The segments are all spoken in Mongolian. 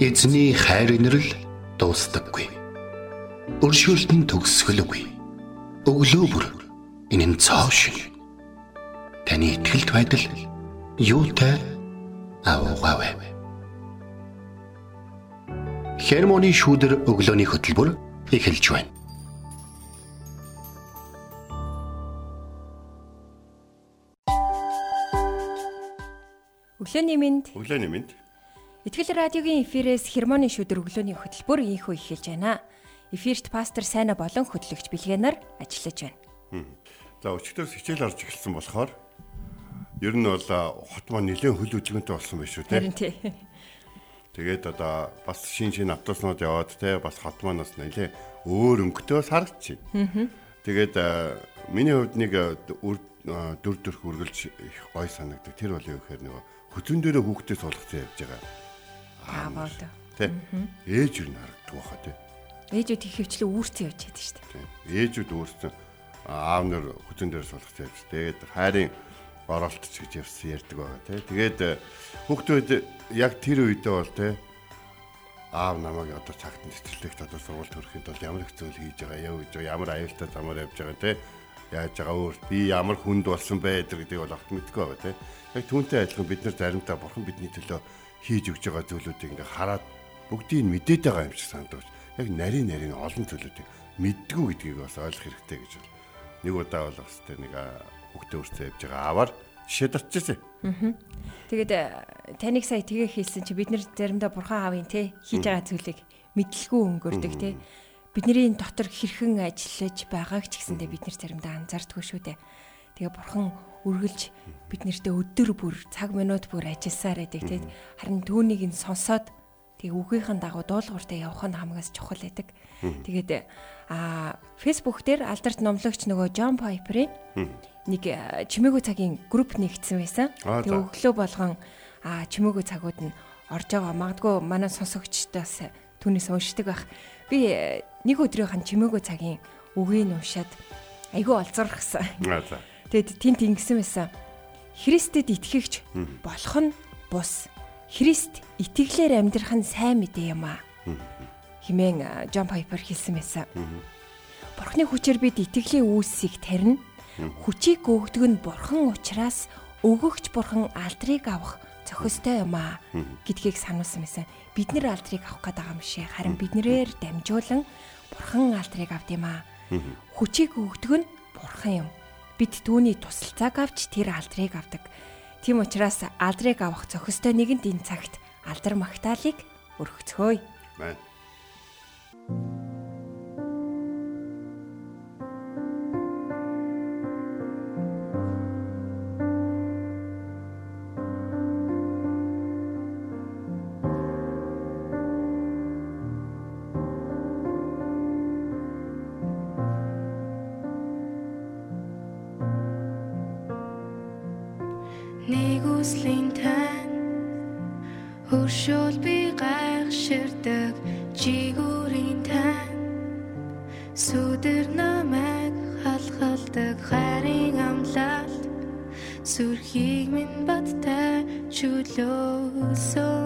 Эзний хайр инрэл дуустдаггүй. Өршөөлт нь төгсгөлгүй. Өглөө бүр энэ нь цоо шиг. Таны ихтгэлт байдал юутай аавгаавэ. Хермоны шүүдэр өглөөний хөтөлбөр эхэлж байна. Өглөөний мэнд. Өглөөний мэнд. Итгэл радиогийн эфирээс хермоны шүдэр өглөөний хөтөлбөр инхүү эхэлж байна. Эфирт пастор Сайна болон хөтлөгч Билгэнаар ажиллаж байна. За өчигдөр хичээл орж эхэлсэн болохоор ер нь бол хот маань нэлээд хөл хөдөлгөөнтэй болсон байх шүү те. Харин тий. Тэгээд одоо бас шин шин автобуснууд яваад те бас хот маань бас нэлээд өөр өнгөтэй бас харагдчих. Тэгээд миний хувьд нэг дүр төрх үргэлж их гой санагдаг. Тэр бол юу гэхээр нөгөө хөзөн дээрээ хүүхдээ суулгацсан явж байгаа. Аавал. Тэ. Ээж юу харагддаг баха тэ. Ээжүүд их хөвчлөө үүрцэн явж байдаг шүү дээ. Ээжүүд өөрсдөө аав нар хөзөн дээр суулгацсан явж. Тэгээд хайрын оролтч гэж ярьсан ярьдаг байгаа тэ. Тэгээд хүүхдүүд яг тэр үедээ бол тэ аав намайг одоо цагт нэвтрэлтэйгт одоо сургууль төрөхийн тулд ямар их зүйл хийж байгаа яа гэж ямар аюултай замаар явж байгаа те яаж байгаа өөр би ямар хүнд болсон бэ гэдгийг бол огт мэдгүй байгаа те яг түүнтэй адилхан бид нар заримдаа бурхан бидний төлөө хийж өгч байгаа зүйлүүдийг ингээ хараад бүгдийг мэдээд байгаа юм шиг санагдаж яг нарийн нарийн олон зүйлүүдийг мэддгүү гэдгийг бас ойлгох хэрэгтэй гэж байна. Нэг удаа бол бас тэр нэг хөвгтөө өрцөө явж байгаа аваар жишээ татчихсан. Аа. Тэгээд таныг сая тгээ хийсэн чи бид нэр заримдаа бурхан аавын те хийж байгаа зүйлийг мэдлгүй өнгөрдөг те бидний дотор хэрхэн ажиллаж байгааг ч гэсэндээ бид нэр заримдаа анзаардгүй шүү дээ. Тэгээ бурхан үргэлж бид нэртээ өдөр бүр цаг минут бүр ажилласаар байдаг тийм харин түүнийг нь сонсоод тэгээ үгийнхэн дагуу дуулууртаа явах нь хамгаас чухал байдаг. Тэгээд а фэйсбુક дээр алдарт номлогч нөгөө Джон Пайперийн нэг чимээгүй цагийн групп нэгдсэн байсан. Тэгээ өглөө болгон а чимээгүй цагууд нь орж байгаа магадгүй манай сонсогчдоос түүнээс уншдаг байх. Би нэг өдрийнхэн чимээгүй цагийн үгийг уншаад айгүй олзорхсан. Тэгэд тент ингэсэн байсан. Христэд итгэгч болох нь бус. Христ итгэлээр амьдрах нь сайн мэдээ юм аа. Химэн Джон Пайпер хэлсэн байсан. Бурхны хүчээр бид итгэлийн үүсийг тарина. Хүчийг өгдөг нь бурхан учраас өгөгч бурхан алдрыг авах зохистой юм аа гэдгийг сануулсан байсан. Бид нэр алдрыг авах байгаа юм шиг харин биднэрээр дамжуулан бурхан алдрыг авд юм аа. Хүчийг өгдөг нь бурхан юм бид түүний тусалцааг авч тэр алдрыг авдаг. Тийм учраас алдрыг авах зохистой нэгэнд энэ цагт алдар магтаалык өргөцгөөе. Байна. Сүрхийг минь баттай чөлөөсөн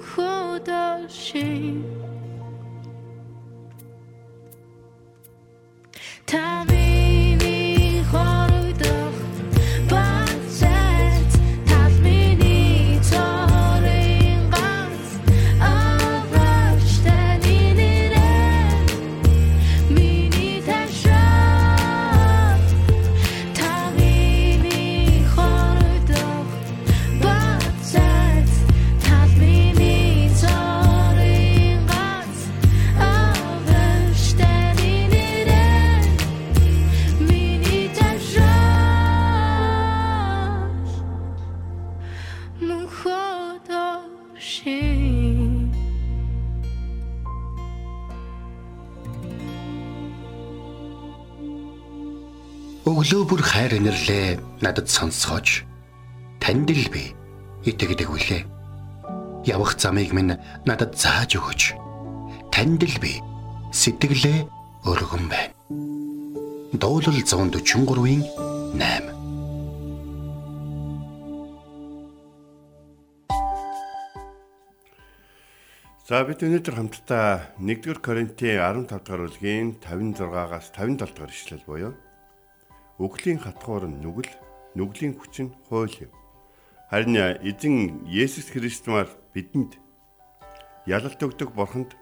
后的心。Өглөө бүр хайр инэрлээ надад сонсгооч. Танд л би итгэдэг үлээ. Явах замыг минь надад зааж өгөөч. Танд л би сэтгэлээ өргөн байна. Дуулал 143-ийн 8 За бид өнөөдөр хамтдаа 1-р Коринтын 15 дугаар бүлгийн 56-аас 57 дугаар ишлэл буюу Үглийн хатгуур нь нүгэл, нүглийн хүч нь хууль юм. Харин эзэн Есүс Христмаар бидэнд ялалт өгдөг бурханд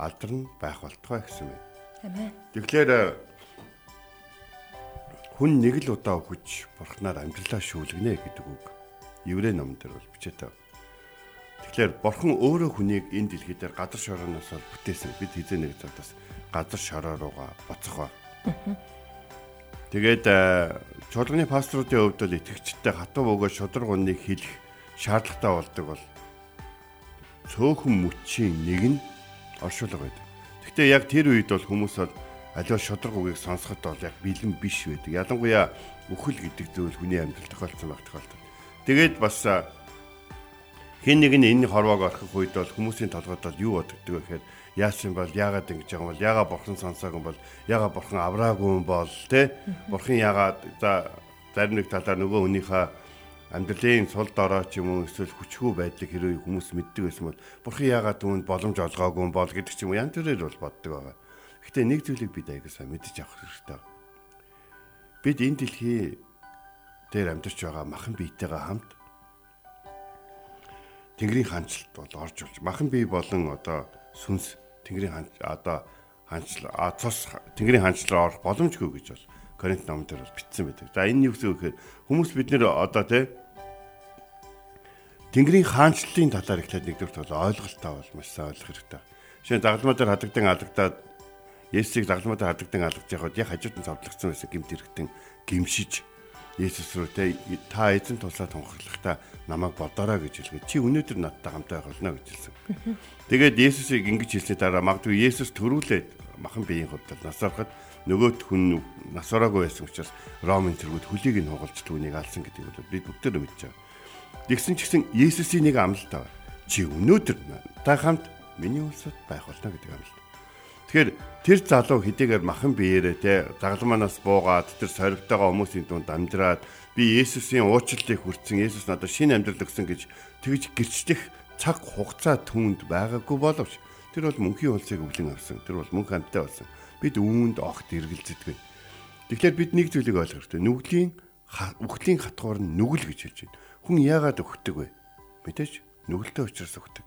алдар нь байх болтугай гэсэн юм. Амен. Тэгэхээр хүн нэг л удаа өгч бурхнаар амьдралаа шүүлгэнэ гэдэг үг. Еврей номон дээр бол бичээтэй. Тэгэхээр бурхан өөрөө хүнийг энэ дэлхий дээр газар шорооноос бол бүтээсэн. Бид хизээ нэг цагтаас газар шороо руугаа боцох ба. Тэгээд э, чуулганы пасторуудын хувьд бол итгэгчтэй хатуу бөгөөд шудраг уныг хэлэх шаардлагатай болдог бол цөөхөн мөчийн нэг нь оршуулга байдаг. Гэхдээ яг тэр үед бол хүмүүс бол аливаа шудраг үгийг сонсоход бол яг бэлэн биш байдаг. Ялангуяа үхэл гэдэг зүйл хүний амьдрал тохиолдсон байх тохиолдол. Тэгээд бас э, хин нэг нь энэ хорвоог орхих үед бол хүмүүсийн толгойд бол юу бодогддог вэ гэхээр яасан бол яагаад ингэж байгаа юм бол яагаад бурхан сонсоогүй юм бол яагаад бурхан авраагүй юм бол тэ бурхан яагаад за зарим нэг талаар нөгөө хүнийхээ амьдралын сул дорой ч юм уу эсвэл хүчгүй байдлыг хэрвээ хүмүүс мэддэг байсан бол бурхан яагаад түүнд боломж олгоогүй юм бол гэдэг ч юм уу янз бүрээр бол боддог байгаа. Гэхдээ нэг зүйлийг бид аяга сайн мэдэж авах хэрэгтэй. Бид энэ дэлхий дээр амьдарч байгаа махан биетэйгээ хамт Тэнгэрийн хаанчлалд бол орж болж махан бие болон одоо сүнс Тэнгэрийн одоо хаанчлал а цус Тэнгэрийн хаанчлалаар орох боломжгүй гэж бол Коринт номон дээр бол бичсэн байдаг. За энэ юу гэсэн үг гэхээр хүмүүс бид нэр одоо тий Тэнгэрийн хаанчлалын талаар ихлээд нэгдүгürt бол ойлголтоо бол маш сайн ойлгох хэрэгтэй. Жишээ дагалмаа дээр хадагдан алагдаад Есүсийг дагалмаа дээр хадагдан алгаж яхад яг хажууд нь зовлогдсон байсан гимт хэрэгтэн гимшиж Есүс рүү та эзэн туслаа тунхаглахдаа намайг бодоорой гэж хэлгээд чи өнөөдөр надтай хамтаа байх болно гэж хэлсэн. Тэгээд Есүсийг ингэж хэлсний дараа магадгүй Есүс төрүүлээд махан биеийн хувьд нас ороход нөгөөт хүн нас ороогүй байсан учраас Ромын цэргүүд хөлийг нь хугалж түүнийг алсан гэдэг нь бид бүгдөө мэдж байгаа. Тэгсэн ч гэсэн Есүсийн нэг амлалт байна. Чи өнөөдөр та хамт миний улсад байх болно гэдэг амлалт. Тэгэхээр тэр залуу хэдийгээр махан биеэрээ те загалмаанаас буугаад тэр соригтойгоо хүмүүсийн дунд амьдраад би Есүсийн уучлалыг хүртсэн Есүс надад шинэ амьдрал өгсөн гэж тэгж гэрчлэх цаг хугацаа түүнд байгаагүй боловч тэр бол мөнхийн улсыг өвлөн авсан. Тэр бол мөнх амьтаа болсон. Бид үүнд огт эргэлзэдэг. Тэгэхээр бид нэг зүйлийг ойлгох хэрэгтэй. Нүглийн үхлийн хатгуур нь нүгэл гэж хэлж байна. Хүн яагаад өгдөг вэ? Мэдээж нүгэлтэй учраас өгдөг.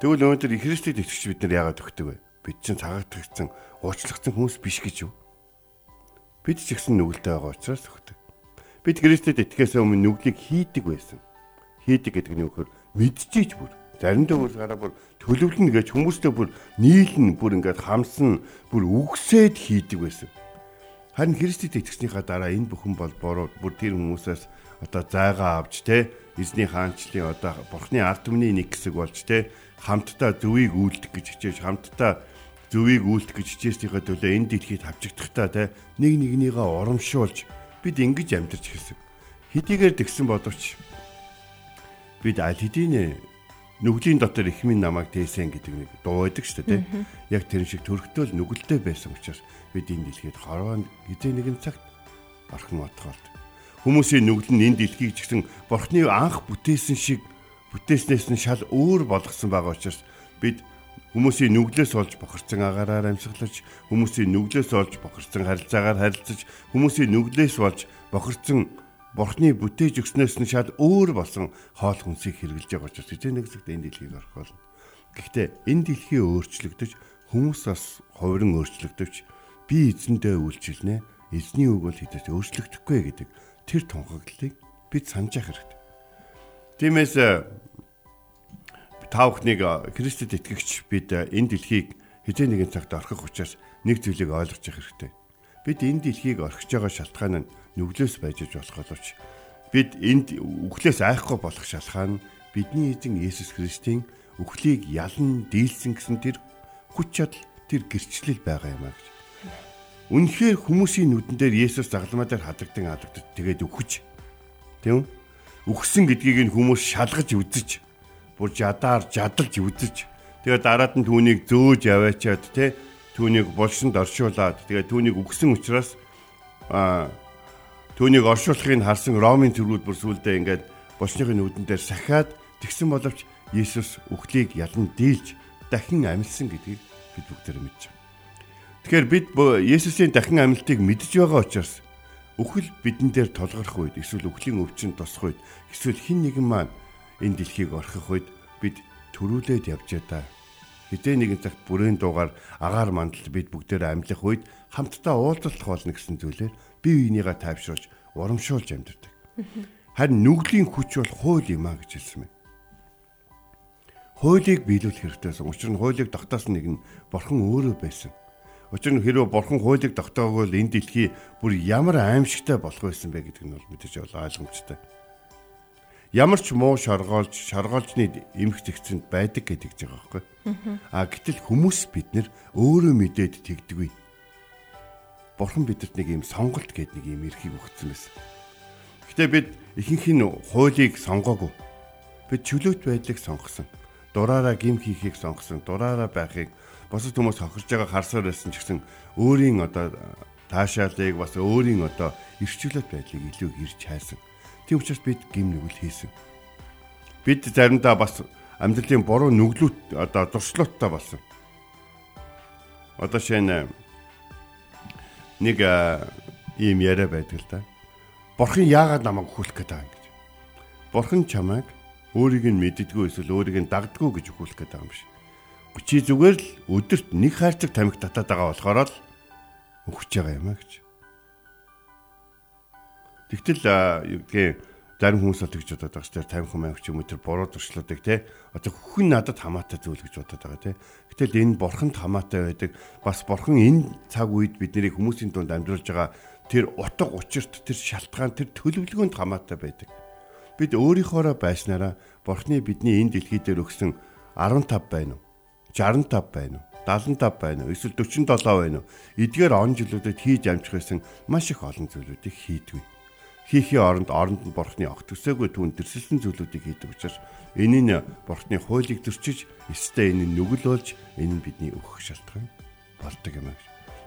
Тэгвэл өнөөдөр Христэд итгэж бид нар яагаад өгдөг вэ? Бид чинь цагаатгдсан уучлагдсан хүмүүс биш гэж юу? Бид ч ихсэн нүгэлтэй байгаа учраас өгдөг. Бид Христэд итгэхээс өмнө нүглийг хийдэг байсан. Хийдэг гэдэг нь юу гэхээр мэдчихийч бүр. Заримдаа бүр гараа бүр төлөвлөнө гэж хүмүүстэй бүр нийлэн бүр ингээд хамсан бүр үгсээд хийдэг байсан. Харин Христэд итгэснийхаа дараа энэ бүхэн бол буруу бүр тэр хүмүүсээс одоо зайгаа авч те эзний хаанчлалын одоо бурхны ард түмний нэг хэсэг болж те хамтдаа зөвийг үйлдэх гэж хичээж хамтдаа зөвийг үйлдэх гэж хичээснийхээ төлөө энэ дэлхийд хавчигдахдаа те нэг нэгнийгээ урамшуулж бид ингэж амьдарч ирсэн. Хэдийгээр тэгсэн боловч бид аль хэдийн нүглийн дотор их минь намайг тээсэн гэдэг нэг дуу байдаг шүү дээ те. Яг тэр шиг төрхтөл нүгэлтэй байсан учраас бид энэ дэлхийд хорвоо хизээ нэгэн цагт орхон бодхолд. Хүмүүсийн нүгэл нь энэ дэлхийг ч гэсэн бурхны анх бүтээсэн шиг бүтээснээс нь шал өөр болгосон байгаа учраас бид Хүмүүсийн нүглээс олж бохирцсан агаараар амьсгалж, хүмүүсийн нүглээс олж бохирцсан харилцаагаар харилцаж, хүмүүсийн нүглээс болж бохирцсан Бурхны бүтээж өгснөөс нь шал өөр болсон хоол хүнсийг хэрэгжилж байгаа учраас хизээ нэг зэгт энэ дэлхийг орох болно. Гэхдээ энэ дэлхий өөрчлөгдөж хүмүүс бас хувиран өөрчлөгдөвч би эзэндээ үйлчилнэ. Эзний үг бол хэдэж өөрчлөгдөхгүй гэдэг тэр тунхаглалыг бид санаж явах хэрэгтэй. Тиймээс та бүхнийг Христэд итгэгч бид энэ дэлхийг хизээ нэгэн цагт орхих учраас нэг зүйлийг ойлгож явах хэрэгтэй. Бид энэ дэлхийг орхиж байгаа шалтгаан нь нүглөөс байж болох боловч бид энд үхлээс айхгүй болох шалтгаан бидний эзэн Есүс Христийн үхлийг ялан дийлсэн гэсэн тэр хүч чадал тэр гэрчлэл байгаа юм а гэж. Үнэхээр хүмүүсийн нүдэн дээр Есүс загламаа дээр хадагдан хадагдаж тэгээд үхэж. Тийм? Үхсэн гэдгийг нь хүмүүс шалгаж үзэж, бүр жадаар жадалж үзэж, тэгээд дараад нь түүнийг зөөж яваачаад те түүнийг булшинд оршуулад тэгээд түүнийг үгсэн учраас а түүнийг оршуулахыг харсан Ромын төрүүд бүр сүулдэ ингээд булшныхын нүдэн дээр сахиад тэгсэн боловч Есүс үхлийг ялан дийлж дахин амьдсан гэдгийг бид бүгдээр мэдж байна. Тэгэхээр бид Есүсийн дахин амьлтыг мэдж байгаа учраас үхэл бидэн дээр толгорох үед эсвэл үхлийн өвчин тосох үед эсвэл хин нэгэн маань энэ дэлхийг орхих үед бид төрүүлээд явж та. Хитэ нэгэн цагт бүрэн дуугаар агаар мандалд бид бүгдээр амьлах үед хамтдаа уулзах болно гэсэн зүйлээр бие биенийгээ тайвшруулж урамшуулж амьдардаг. Харин нүглийн хүч бол хууль юм а гэж хэлсэн байна. Хуулийг биелүүлэх хэрэгтэйсэн. Учир нь хуулийг тогтоосон нэг нь бурхан өөрөө байсан. Учир нь хэрвээ бурхан хуулийг тогтоогвол энэ дэлхий бүр ямар аимшигтай болох байсан бэ гэдэг нь бол мэдээж ойлгомжтой. Ямар ч муу шоргоолж, шоргоолжны эмх зэгцэнд байдаг гэдэг ч байгаа байхгүй. А гэтэл хүмүүс бид нэр өөрөө мэдээд тэгдэггүй. Бурхан бидэнд нэг юм сонголт гэдэг нэг юм эрхийг өгсөн байсан. Гэтэ бид ихэнх нь хуулийг сонгоогүй. Бид чөлөөт байдлыг сонгосон. Дураараа гим хийхийг сонгосон. Дураараа байхыг босод хүмүүс хохирж байгаа харсаар байсан ч гэсэн өөрийн одоо таашаалыг бас өөрийн одоо ирчлэлт байдлыг илүү ирж хайсан. Тийм учраас бид гим нүгэл хийсэн. Бид заримдаа бас амьдралын буруу нүглүүд одоо дурслууттай болсон. Одоо шинэ нэг ийм яриа байдаг л да. Бурхан яагаад намайг өхүүлэх гээд байгаа юм гэж. Бурхан чамайг өөрийг нь мэддгүү эсвэл өөрийг нь дагддгүү гэж өхүүлэх гээд байгаа юм шиг. Чи зүгээр л өдөрт нэг хайрцаг тамхи татаад байгаа болохоор л өгч байгаа юм а гэж. Тэгтэл юу гэдгийг зарим хүмүүс бол тэгж бодоод байгаа ч тэр тамхи маавч юм уу тэр буруу туршлуудыг те одоо хүн надад хамаатай зүйл гэж бодоод байгаа те. Гэтэл энэ бурханд хамаатай байдаг. Бас бурхан энэ цаг үед бидний хүмүүсийн дунд амьдруулж байгаа тэр утга учирт тэр шалтгаан тэр төлөвлөгөөнд хамаатай байдаг. Бид өөрийнхоороо байснараа бурхны бидний энэ дэлхий дээр өгсөн 15 байна уу? 65 байна уу? 75 байна уу? Эсвэл 47 байна уу? Эдгээр он жилүүдэд хийж амжих байсан маш их олон зүйлүүдийг хийдгүй. Хийхийн оронд оронд нь бурхны огт төсөөгүй түн төрсөлсөн зүйлүүдийг хийдэг учраас энэ нь бурхны хуулийг зөрчиж, эсвэл энэ нь нүгэл болж энэ нь бидний өгөх шалтгаан болдог юм аа.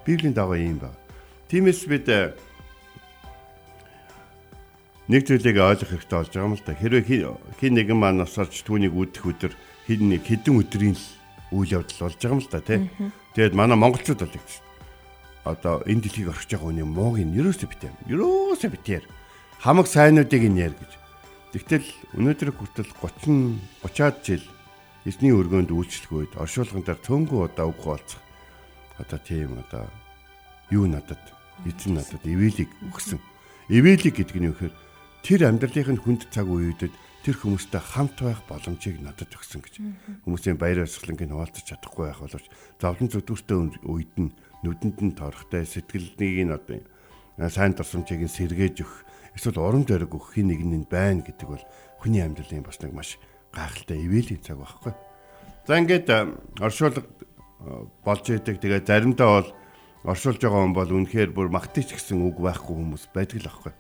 Библийн дагуу юм байна. Тиймээс бид э, нэг зүйлийг ойлгох хэрэгтэй болж байгаа юм л да. Хэрвээ хин нэгэн маань орж түүнийг үүдэх өдөр хин нэг хэдэн өдрийн л үйл явдал болж байгаа юм л да тий. Тэгээд манай монголчууд бол гэж одоо энэ дэлхийг орхиж байгаа хүний мууг нь ерөөсөө битээ. Ерөөсөө битээр хамаг сайнуудыг яар гэж. Тэгтэл өнөөдөр хүртэл 30 30-аад жил эзний өргөөнд үйлчлэхөөд оршуулган дээр цөөнгөө удаа өгөх болцох. Одоо тийм одоо юу надад эзэн надад ивэлийг өгсөн. Ивэлийг гэдэг нь юу гэхээр тэр амьдралын хүнд цаг үеүүдэд тэр хүмүүстэй хамт байх боломжийг надад өгсөн гэж. Хүмүүсийн баяр баясгалангийн хуваалцах чадахгүй байх боловч зовлон зүдгүүртэй үед нь нүдэнд нь торохтой сэтгэлнийг нь одоо сайн дурсамжийг нь сэргээж өгөх эсвэл урам зориг өгөх хин нэг нь байна гэдэг бол хүний амьдралын бас нэг маш гайхалтай ивэлийн цаг байхгүй. За ингээд оршуулга болж идэг. Тэгээ заримдаа бол оршуулж байгаа хүн бол үнэхээр бүр магтаж гисэн үг байхгүй хүмүүс байдаг л аахгүй.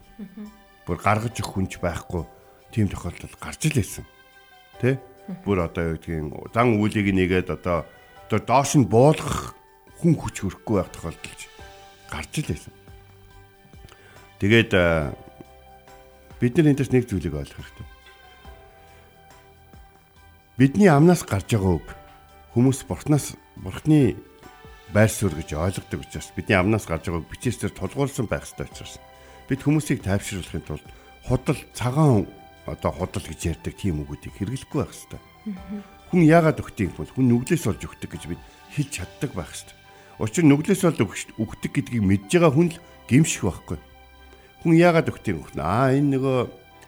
Бүр гаргаж өгөх хүнч байхгүй тийм тохиолдол гарч л ирсэн. Тэ? Бүр одоо юу гэдгийг зан үйлийг нэгээд одоо одоо доош нь буулгах хүн хүч хөрөхгүй байх тохиолдолж гарч л ирсэн. Тэгээд бид нар энэ дэс нэг зүйлийг ойлгох хэрэгтэй. Бидний амнаас гарч байгаа үг хүмүүс бурхнаас бурхны байр суурь гэж ойлгодог учраас бидний амнаас гарч байгааг бичээсээр тулгуурласан байх ёстой учраас бид хүмүүсийг тайвшруулахын тулд худал цагаан одоо худал гэж ярьдаг тийм үгүүдийг хэрэглэхгүй байх ёстой. Хүн яагаад өгтгийг бол хүн нүглээс олж өгдөг гэж бид хэлж чаддаг байх ёстой. Учир нь нүглээс олж өгдөг гэдгийг мэдж байгаа хүн л гимших байхгүй. Хүн яагаад өгтгийг өгнө? Аа энэ нөгөө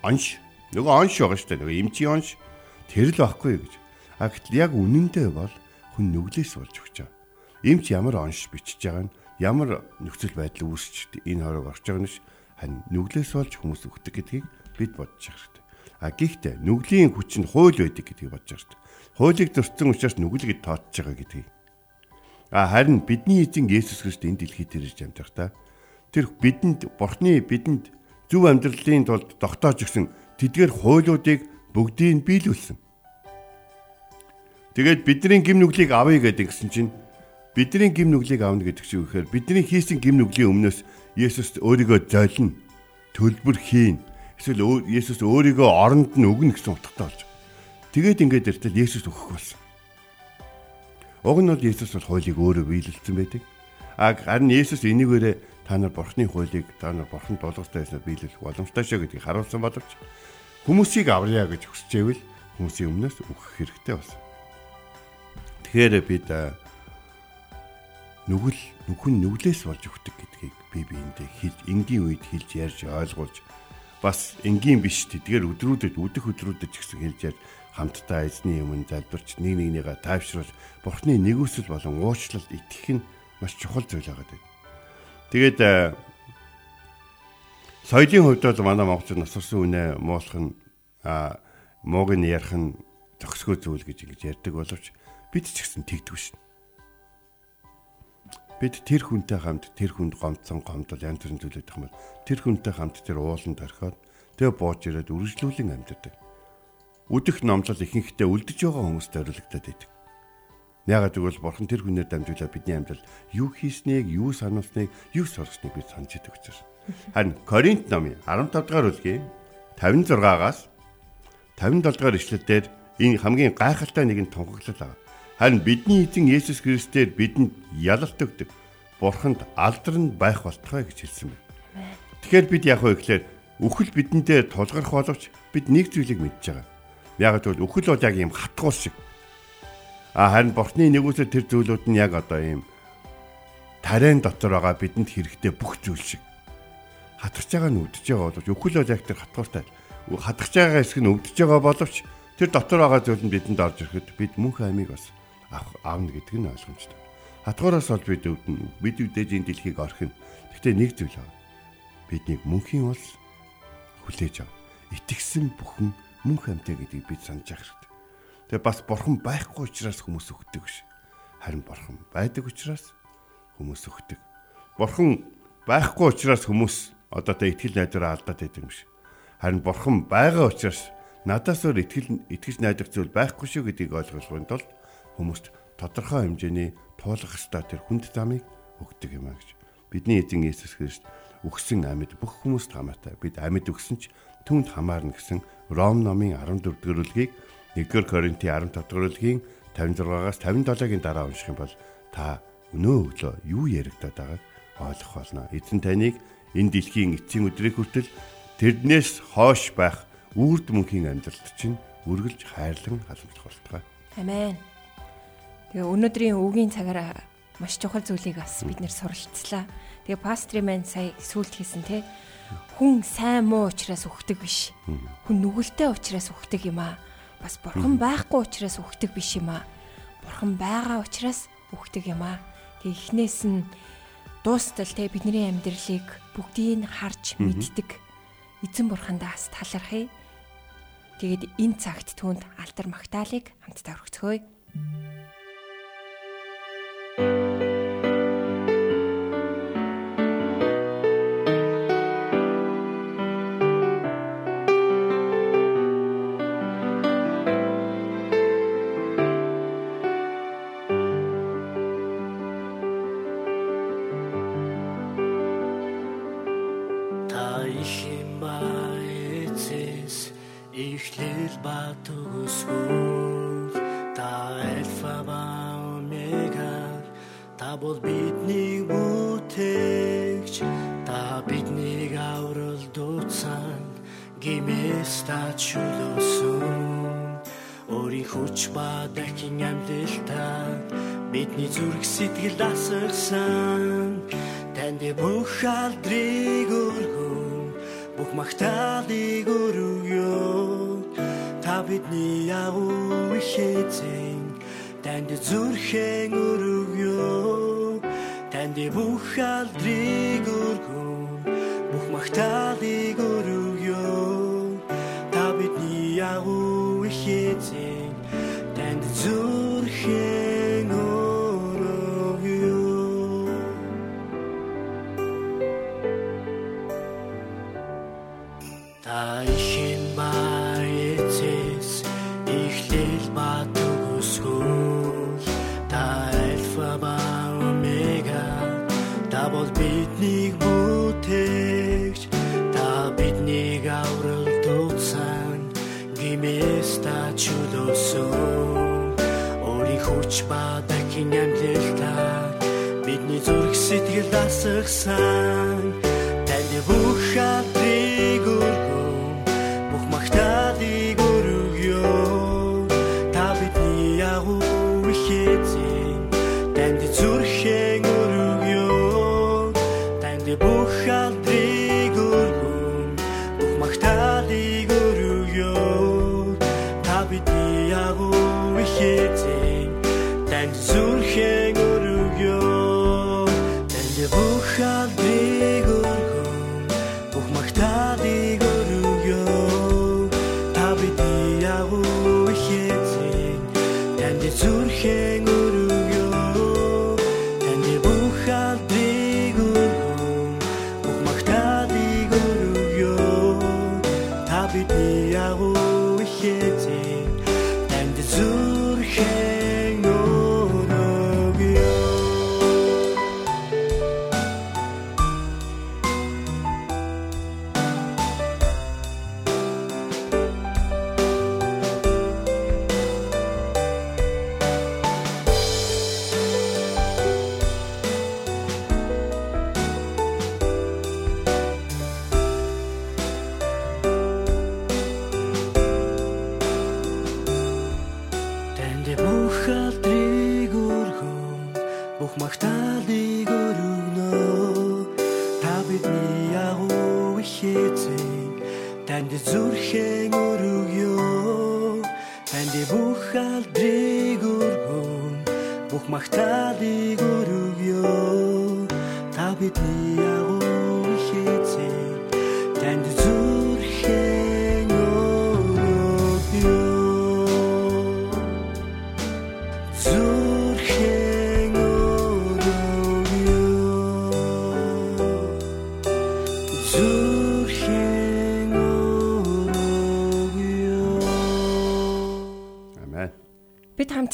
онш нөгөө онш байгаа шүү дээ. Нөгөө эмчийн онш тэр л байхгүй гэж. А гэтэл яг үнэндээ бол хүн нүглээс болж өгч байгаа. Эмч ямар онш бичиж байгаа нь ямар нөхцөл байдал үүсч энэ хорог орж байгаа нь ш хань нүглээс болж хүмүүс өгдөг гэдгийг бид бодож байгаа хэрэгтэй. А гэхдээ нүглийн хүч нь хууль байдаг гэдгийг бодож байгаа хэрэгтэй. Хуулийг зөрчсөн учраас нүгэл гэж тооцож байгаа гэдгийг. А харин бидний эзэн Есүс Христ энэ дэлхийд ирж амьдархдаа тэр бидэнд Бурхны бидэнд зөв амьдралын тулд тогтоож өгсөн тэдгээр хуулиудыг бүгдийг биелүүлсэн. Тэгээд бидний гим нүглийг авъя гэдэг гисэн чинь бидний гим нүглийг авна гэдэг чинь үхээр бидний хийсэн гим нүглийн өмнөөс Есүс өөрийгөө золино, төлбөр хийн. Эсвэл Есүс өөрийгөө оронд нь өгнө гэсэн утгатай болж. Тэгээд ингээд эртэл Есүс өгөх болсон. Уг нь бол Есүс бол хуулийг өөрөө биелүүлсэн байдаг. А харин Есүс энийгээрээ та нар Бурхны хуулийг та нар Бурхан дуулууртай байснаар биелүүлэх боломжтой шүү гэдгийг харуулсан боловч хүмүүсийг аврья гэж хүсчээвэл хүмүүсийн өмнөөс өгөх хэрэгтэй болсон. Тэгэхээр бид нүгэл нүхэн нүглээс болж өгдөг гэдгийг би биэндээ хэлж энгийн үед хэлж ярьж ойлгуулж бас энгийн биш тэдгээр өдрүүдэд өдөх өдрүүдэд ч гэсэн хэлж ярьж хамтдаа эзний өмнө залбирч нэг нэгнийгээ тайвшруулж бурхны нэгүсэл болон уучлалд итгэх нь маш чухал зүйл байгаа гэдэг. Тэгээд соёлын хувьд бол манай монголчууд насварсан үнэ муулах нь мууг нь ярих нь зохисгүй зүйл гэж ингэж ярьдаг боловч бид ч гэсэн тэгдэггүй шин. Бид тэр хүнтэй хамт тэр хүнд гомдсон гомдол янз бүрийн зүйлүүд юм тэр хүнтэй хамт тэр ууланд орхиод тэгээ бууж ирээд үргэлжлүүлэн амьдардаг. Үдих номлол ихэнхдээ үлдэж байгаа хүмүүст зориулагдаад байдаг. Яагаад гэвэл бурхан тэр хүнээр дамжуулаад бидний амьдрал юу хийснийг, юу сануулсныг, юу сургасныг бид санаж идэг учраас. Харин Коринт номын 15 дугаар бүлгийн 56-аас 57 дугаар ишлэлдэр энэ хамгийн гайхалтай нэгэн тунхаглал байгаа. Харин бидний эзэн Есүс Христээр бидэнд ялалт өгдөг. Бурханд алдарн байх болтугай гэж хэлсэн байна. Тэгэхээр бид яг хөө ихлээр үхэл бидэндээ тулгарх боловч бид нэг зүйлийг мэдж байгаа. Яг тэгвэл үхэл бол яг ийм хатгуул шиг. А харин Бурхны нэгүсэл тэр зүйлүүд нь яг одоо ийм тарайн дотор байгаа бидэнд хэрэгтэй бүх зүйл шиг. Хатгаж байгаа нь үдэж байгаа боловч үхэл бол яг тэр хатгууртай. Хатгаж байгаа хэсэг нь өвдөж байгаа боловч тэр дотор байгаа зүйл нь бидэнд орж ирэхэд бид мөнх амийг бас аавна гэдэг нь ойлгомжтой. Хатгуураас бол бид өвдөн бид үдээж энэ дэлхийг орхино. Гэхдээ нэг зүйл байна. Биднийг мөнхийн ус хүлээж ав. Итгэсэн бүхэн мөнх амьтаа гэдгийг бид санаж хэрэгтэй. Тэгээ бас бурхан байхгүй учраас хүмүүс өгдөг ш. Харин бурхан байдаг учраас хүмүүс өгдөг. Бурхан байхгүй учраас хүмүүс одоо тэ итгэл найдвараа алдаад байдаг юм ш. Харин бурхан байгаа учраас надаас өөр итгэл итгэж найдах зүйл байхгүй шүү гэдгийг ойлгуулахын тулд хүмүүст тодорхой хэмжээний туулах ёстой тэр хүнд замыг өгдөг юм а гэж. Бидний эзэн Иесус Христ өгсөн амьд бүх хүмүүст хамаатай. Бид амьд өгсөн ч түнд хамаарна гэсэн Ром номын 14 дугаар бүлгийг 1-р Коринтын 15 дугаар бүлгийн 56-аас 57-гийн дараа унших юм бол та өнөө өглөө юу яригадаад байгааг ойлгох болно. Эзэн таныг энэ дэлхийн эцсийн өдрийг хүртэл тэрнээс хойш байх үрд мөнхийн амьдралд чинь үргэлж хайрлан халамжлах болтугай. Амен. Тэгээ өнөөдрийн үгийн цагаараа маш чухал зүйлийг бас бид нэр суралцлаа. Тэгээ пастрын маань сая сүулт хийсэн те хүн сайн муу учраас үхдэг биш. Хүн нүгэлтэй учраас үхдэг юм аа. Бас бурхан байхгүй учраас үхдэг биш юм аа. Бурхан байгаа учраас үхдэг юм аа. Тэгээ эхнээс нь дуустал те бидний амьдралыг бүгдийг нь харж мэддэг. Эзэн бурхандаас талархъя. Тэгээд энэ цагт түүнд алтар магтаалык хамтдаа өргөцгөөе. Та ихэн баэцэс ихлэл ба төгсгөл. Та альфа ба Та бол бидний бүтээгч. Та биднийг аврал дууцсан гимээс та чөлөөсөн. Өөрийн хүч ба дахин амьдлалтаа бидний зүрх сэтгэл дасгсан танд бүх алдрыг өргөн бүх магтаалыг өргөё. Та бидний агуу их эзэн танд зүрхэн өргөё. Танд бүх алдрыг өргөн бүх магтаалыг агуу их эзэн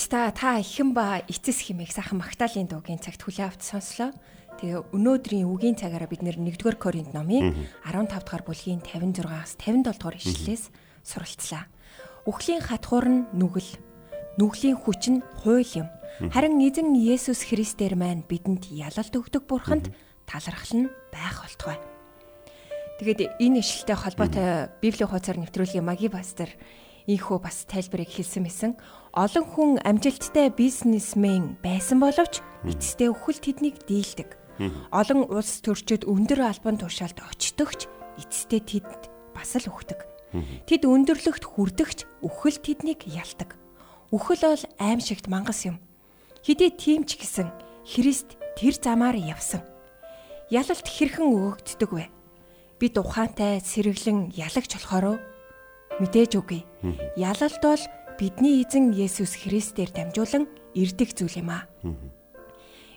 Хамтдаа та ихэн ба эцэс химээх сайхан Магдалины дуугийн цагт хүлээ авч сонслоо. Тэгээ өнөөдрийн үгийн цагаараа бид 1-р Коринт номын 15 дахь бүлгийн 56-аас 57 дугаар ишлэлээс суралцлаа. Үхлийн хатхуур нь нүгэл. Нүглийн хүч нь хууль юм. Харин эзэн Есүс Христээр маань бидэнд ялалт өгдөг бурханд талархал нь байх болтугай. Тэгээд энэ ишлэлтэй холбоотой Библийн хуудасаар нэвтрүүлгийн маги пастор ийхүү бас тайлбарыг хэлсэн мэсэн олон хүн амжилттай бизнесмен байсан боловч эцэстээ өхөл тэднийг дийлдэг. Олон улс төрчид өндөр албан тушаалд очдогч эцэстээ тэд бас л үхдэг. Тэд өндөрлөгт хүрдэгч өхөл тэднийг ялдаг. Үхэл бол аимшигт мангас юм. Хэдий тийм ч гэсэн Христ тэр замаар явсан. Ялалт хэрхэн өгөгддөг вэ? Бид ухаантай сэргэлэн ялагч болохоро мэдээж үгүй. Ялалт бол бидний эзэн Есүс Христээр дамжуулан ирдэг зүйл юм аа.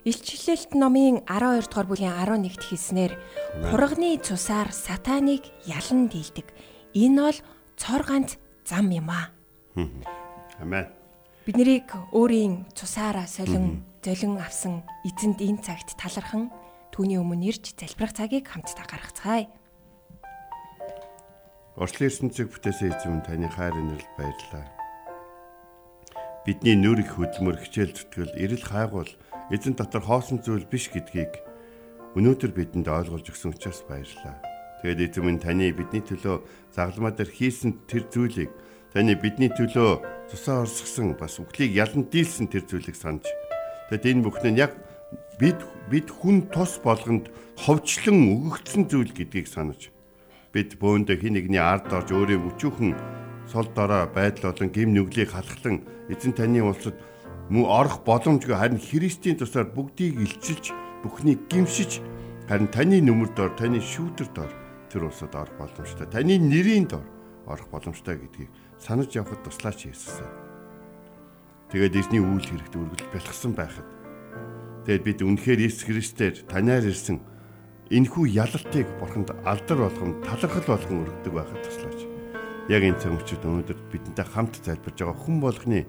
Илчлэлт номын 12 дугаар бүлгийн 11-т хэлснээр хурганы цусаар сатаныг ялан дийлдэг. Энэ бол цор ганц зам юм аа. Амен. Бид нарыг өөрийн цусаараа солин золин авсан эзэнд энэ цагт талархан түүний өмнө ирж залбирах цагийг хамтдаа гаргацгаая. Орчлын ертөнцийг бүтээсэн эзэм таны хайр инэрл баярлалаа. Бидний нүр их хөдөлмөр хичээл зүтгэл эрэл хайгуул эзэн дотор хоосон зүйл биш гэдгийг өнөөдөр бидэнд ойлгуулж өгсөн учраас баярлалаа. Тэгээд эзэн минь таны бидний төлөө загламаа дээр хийсэн тэр зүйлийг таны бидний төлөө цусаа орсгсон бас үхлийг ялан дийлсэн тэр зүйлийг санаж. Тэгэд энэ бүхэн нь яг бид бид хүн тус болгонд ховчлон өгөгдсөн зүйл гэдгийг санаж бид бөөндө хин нэгний ард орж өөрийн өчүүхэн сул дорой байдал болон гим нүглийг халахлан эзэн таны улсад мөн орох боломжгүй харин Христийн тусаар бүгдийг илчилж бүхнийг гимшиж харин таны нүмер дор таны шүүдэр дор тэр улсад орох боломжтой таны нэрийн дор орох боломжтой гэдгийг санаж явахад туслаач Есүс. Тэгээд эзний үйл хэрэгт үргэлж бэлгсэн байхад тэгээд бид үнэхээр Иесус Христээр танаар ирсэн энэхүү ялалтыг бурханд алдар болгон талархал болгон өргөдөг байхад туслаач. Яг энэ цөмчөд өнөөдөр бидэнтэй хамт залбирж байгаа хүн болгоны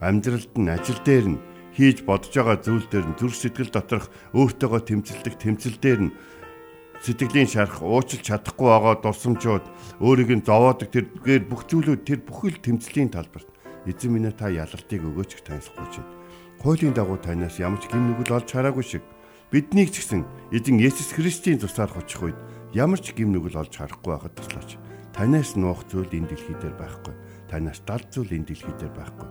амьдралд нь ажил дээр нь хийж бодож байгаа зүйл дээр нь зүрх сэтгэл доторх өөртөөгөө тэмцэлдэх тэмцэл дээр нь сэтгэлийн шарах уучлж чадахгүй байгаа дурсамжууд өөрийг нь зовоодаг тэргээр бүх зүйлүүд тэр бүхэл тэмцлийн талбарт эзэн минь та ялалтыг өгөөч гэж танилцахгүй чинь. Хуулийн дагуу танаас ямар ч гин нүгэл олж хараагүй шиг биднийг ч гэсэн эзэн Есүс Христийн тусаар хочих үед ямар ч гин нүгэл олж харахгүй байхад туслаач. Танаас нуух зүйл энэ дэлхий дээр байхгүй. Танаас дал зүйл энэ дэлхий дээр байхгүй.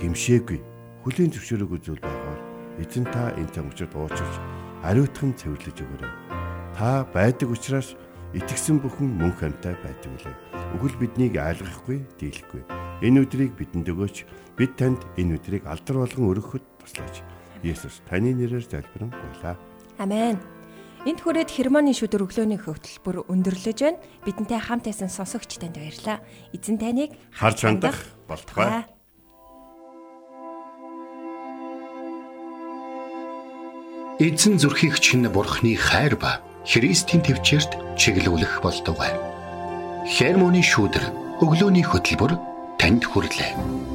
Гимшээгүй хүлийн зөвшөөрөөгүй зүйл байгаад эзэн та энэ цамчид уучлж ариутхан цэвэрлэж өгөөрэй. Та байдаг учраас итгэсэн бүхэн мөнх амьтаа байдаг үлээ. Өгөл биднийг айлгахгүй, дийлэхгүй. Энэ өдрийг бидэнд өгөөч. Бид танд энэ өдрийг алдар болгон өргөхөд туслаач. Есүс таны нэрээр залбирanгуйлаа. Амен. Энд хүрээд Хермоны шүдэр өглөөний хөтөлбөр өндөрлөж байна. Бидэнтэй хамт байсан сонсогч танд баярлалаа. Эзэн таныг Харж хандах болтугай. Эзэн зүрхийг чинь бурхны хайр ба Христийн төвчөрт чиглүүлэх болтугай. Хермоны шүүдэр өглөөний хөтөлбөр танд хүрэлээ.